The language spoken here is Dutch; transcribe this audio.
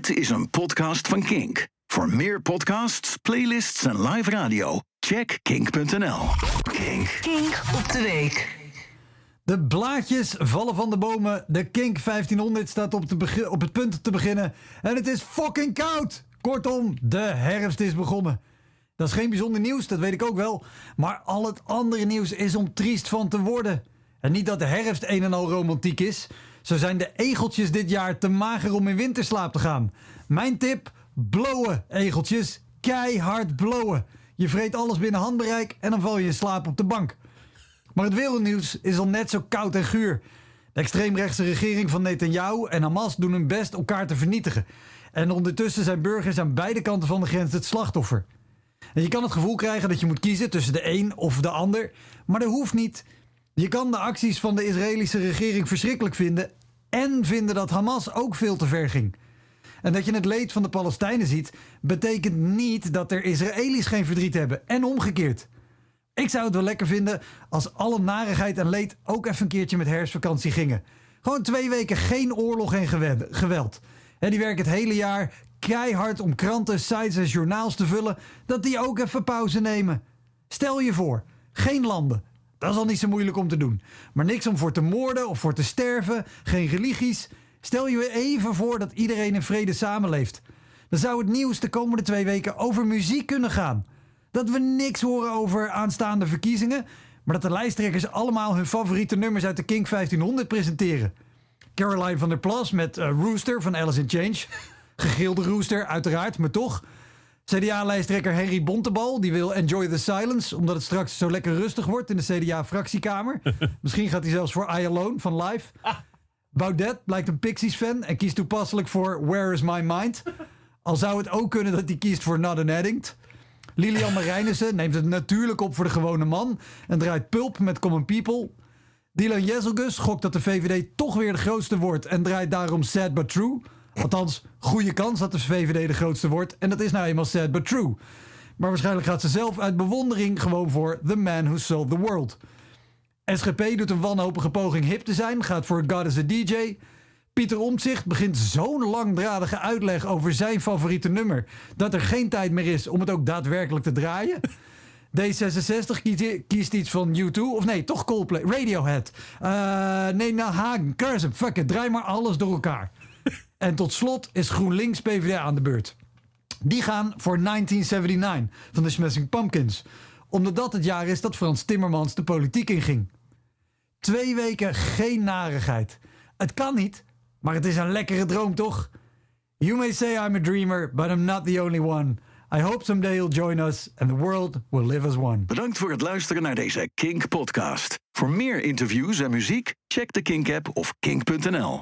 Dit is een podcast van Kink. Voor meer podcasts, playlists en live radio, check kink.nl. Kink. Kink op de week. De blaadjes vallen van de bomen. De Kink 1500 staat op, de op het punt te beginnen. En het is fucking koud. Kortom, de herfst is begonnen. Dat is geen bijzonder nieuws, dat weet ik ook wel. Maar al het andere nieuws is om triest van te worden. En niet dat de herfst een en al romantiek is. Zo zijn de egeltjes dit jaar te mager om in winterslaap te gaan. Mijn tip: blowen, egeltjes. Keihard blowen. Je vreet alles binnen handbereik en dan val je in slaap op de bank. Maar het wereldnieuws is al net zo koud en guur. De extreemrechtse regering van Netanyahu en Hamas doen hun best elkaar te vernietigen. En ondertussen zijn burgers aan beide kanten van de grens het slachtoffer. En je kan het gevoel krijgen dat je moet kiezen tussen de een of de ander, maar dat hoeft niet. Je kan de acties van de Israëlische regering verschrikkelijk vinden en vinden dat Hamas ook veel te ver ging. En dat je het leed van de Palestijnen ziet, betekent niet dat er Israëli's geen verdriet hebben en omgekeerd. Ik zou het wel lekker vinden als alle narigheid en leed ook even een keertje met herfstvakantie gingen. Gewoon twee weken geen oorlog en geweld. En die werken het hele jaar keihard om kranten, sites en journaals te vullen, dat die ook even pauze nemen. Stel je voor, geen landen, dat is al niet zo moeilijk om te doen. Maar niks om voor te moorden of voor te sterven. Geen religies. Stel je even voor dat iedereen in vrede samenleeft. Dan zou het nieuws de komende twee weken over muziek kunnen gaan. Dat we niks horen over aanstaande verkiezingen. Maar dat de lijsttrekkers allemaal hun favoriete nummers uit de King 1500 presenteren. Caroline van der Plas met uh, Rooster van Alice in Change. Gegilde Rooster, uiteraard, maar toch. CDA-lijsttrekker Henry Bontebal die wil Enjoy the Silence, omdat het straks zo lekker rustig wordt in de CDA-fractiekamer. Misschien gaat hij zelfs voor I Alone van Live. Baudet blijkt een Pixies-fan en kiest toepasselijk voor Where is My Mind. Al zou het ook kunnen dat hij kiest voor Not an Addict. Lilian Marijnissen neemt het natuurlijk op voor de gewone man en draait pulp met Common People. Dylan Jezelgus gokt dat de VVD toch weer de grootste wordt en draait daarom Sad But True. Althans, goede kans dat de VVD de grootste wordt. En dat is nou eenmaal sad but true. Maar waarschijnlijk gaat ze zelf uit bewondering gewoon voor The Man Who Sold the World. SGP doet een wanhopige poging hip te zijn, gaat voor God as a DJ. Pieter Omtzigt begint zo'n langdradige uitleg over zijn favoriete nummer... dat er geen tijd meer is om het ook daadwerkelijk te draaien. D66 kiest, iets van U2. Of nee, toch Coldplay. Radiohead. Uh, nee, nou Hagen. Curzum. Fuck it. Draai maar alles door elkaar. En tot slot is GroenLinks PvdA aan de beurt. Die gaan voor 1979 van de Smashing Pumpkins. Omdat dat het jaar is dat Frans Timmermans de politiek inging. Twee weken geen narigheid. Het kan niet, maar het is een lekkere droom toch? You may say I'm a dreamer, but I'm not the only one. I hope someday you'll join us and the world will live as one. Bedankt voor het luisteren naar deze Kink podcast. Voor meer interviews en muziek, check de Kink app of kink.nl.